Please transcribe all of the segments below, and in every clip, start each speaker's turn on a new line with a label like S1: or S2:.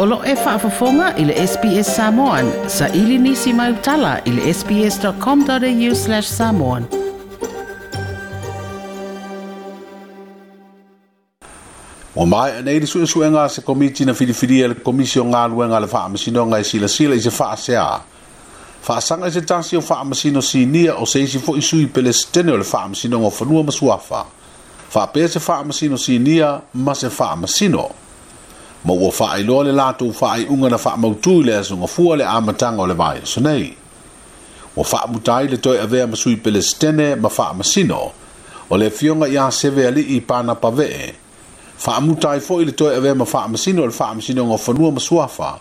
S1: Olo e whaafafonga i le SBS Samoan. Sa ili nisi mai utala i le sbs.com.au slash samoan. O mai nei le sue sue ngā se komiti na filifili e le komisi o ngā luenga le whaamasino ngai sila sila i se whaasea. Whaasanga i se tansi o whaamasino sinia o se isi fo isui pele stene o le whaamasino ngō whanua masuafa. Whaapea se whaamasino sinia ma se whaamasino. Whaasanga ma ua faailoa le latou faaiʻuga na faamautū i le asogafua le amataga o le vaeaso nei ua faamuta ai le toe avea ma sui pelesitene ma faamasino o le afioga iā seve alii pana pavee faamuta ai foʻi le toe avea ma faamasino o le faamasinoga o fanua ma suafa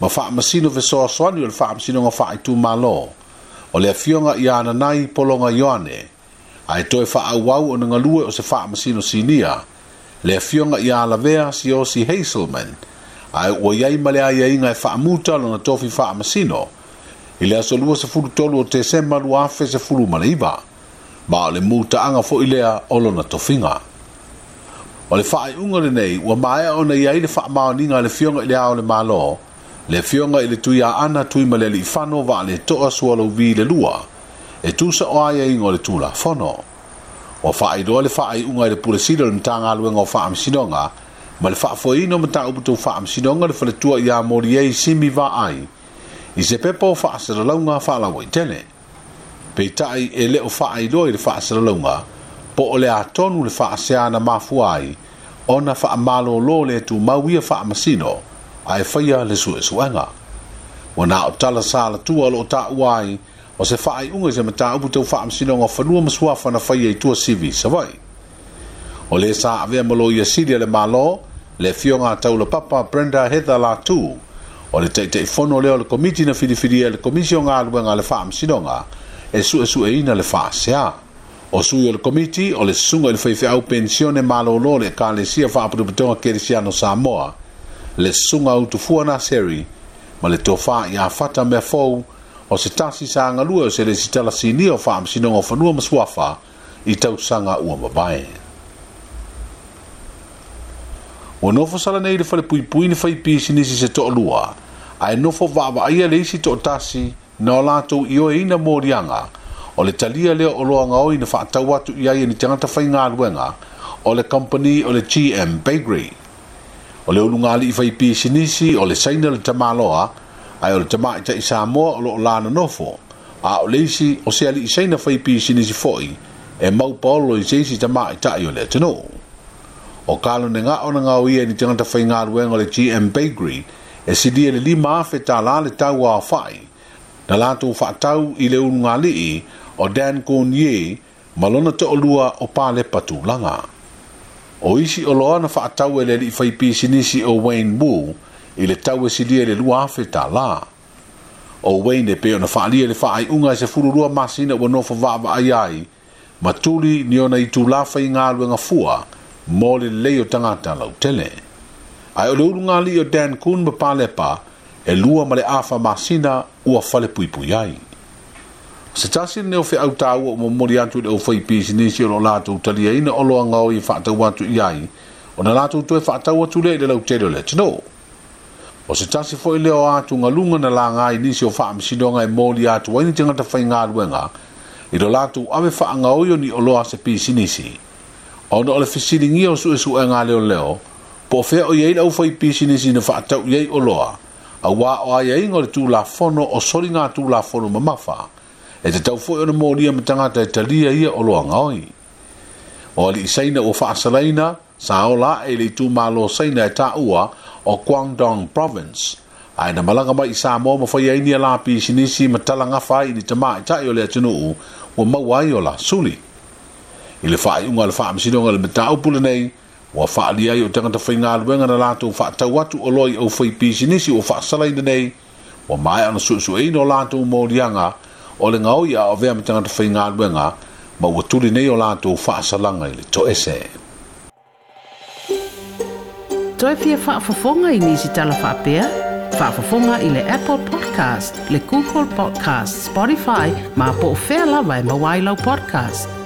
S1: ma faamasino fesoasoani o le faamasinoga faaitumālō o le afioga iā nanai pologa ioane ae toe faaauau ona galue o se faamasino sinia le fionga ia la vea si o si Hazelman, ai o iai male ai inga e whaamuta lona tofi whaamasino, i lea so lua sa fulu tolu o te sema lua afe sa fulu male iba, ma o le muta anga fo i lea o lona tofinga. O le whaai ungare nei, ua mai o na iai le whaamao ninga le fionga i lea o le malo, le fionga i le tuia ana tui male li fano va le toa sua lau vi le lua, e tusa o aia ingo le tula fono. Fono. wa fa ai dole fa ai unga de pulisido le tanga alu nga fa am sinonga ma le fa foi no mata u tu fa am sinonga le fa tua ya mori ai simi va ai i se pepo fa se la nga fa la wai tene pe tai e le fa ai dole fa se la nga po le atonu le fa se ana ma fuai ona fa malo lo le tu ma wi fa am sino ai fa ya le su e suanga wana o tala sala tua lo ta wai o se faaiʻuga i se mataupu tau faamasinoga falua ma suafa na faia i sa savai o lē sa avea ma lo ia sili a le mālō le fioga le papa brenda heather latu o le fono lea o le komiti na filifilia i e le komisi o galuega a le faamasinoga e suʻesuʻeina e le faaseā o sui o le komiti o le susuga i le faifeʻau pensione malōlō le ekalesia faaputupitoga kelesiano samoa le susuga autufua na seri ma le tofā i fata mea fou o se tasi sa agalua o se lesi talasinia o faamasinoga o fanua ma suafa i tausaga ua mavae ua nofo sala nei le ni falepuipuini faipisinisi se toʻalua ae nofo vaavaʻaia le isi toʻatasi na o latou ioeina moliaga o le talia lea o loaga oi na faatau atu i ai ni tagata faigaluega o le company o le gm bagry o le ulugalii faipisinisi o le saina le tamāloa ai ole tamaʻi taʻi sa moa o loo lananofo a o le isi o se aliʻiseina faipisinisi foʻi e mo polo i se isi tamaʻi taʻi o le atunuu o kalonega'o na gao ia i ni tanga tagata faigaluega o le gm bakery e silia le lima afe tālā le tau aofaʻi na latou faatau i le ulugali'i o dan nie ma lona toʻalua o palepa tulaga o isi o loa na faatau e le alii si o wayne wool ile le tau e silia e le lua fe tā lā. O we ne peo ona whaalia e le whaai unga i e se fururua masina ua nofa vāva ai ai, ma tuli ni ona i tū lafa i ngā luenga fua, mō le leo tangata lau tele. Ai o le uru ngā li o Dan Kuhn ma pālepa, e lua ma le afa masina ua fale pui pui ai. Se tasi ne o fe au tāu mo mōmori atu le ufei pisi nisi o lo lātou talia ina o loa ngāo i whaatau atu i ai, o tu lātou tue whaatau atu le le lau tele le tino. O se tasi foi leo atu nga lunga na la ngai nisi o faa msido ngai moli atu waini tinga ta fai ngaru e I do latu ame faa nga oyo ni olo ase pisi nisi. O no ole fisili ngi o su e su e nga leo leo, po fea o yei lau fai pisi nisi na faa tau yei oloa, a wā o a yei ngore tu la fono o sori ngā tu la fono ma mafa, e te tau fwoi ona mōri ama tangata e talia ia oloa nga oi. O ali isaina o faa salaina, sa o la e li tu mālo saina e ta ua, o Guangdong Province. Ai na malanga mai sa mo mo fai ai ni la pi sinisi matalanga fai ni tama ta yo le tunu o mawa yo la suli. Ile fai unga le fai msino ngal meta upule nei wa fai ali ai o tanga ta fai ngal wenga na lato fai ta watu o loi o fai pi sinisi o fai salai nei. Wa mai ana su su e no lato mo lianga o le ngau ia o vea mtanga ta fai ngal wenga ma wa tuli nei o lato fai salanga ile to ese. toe faa whaafafonga i nisi tala Faa Whaafafonga i le Apple Podcast, le Google Podcast, Spotify, ma po o whea lawa i e mawailau podcast.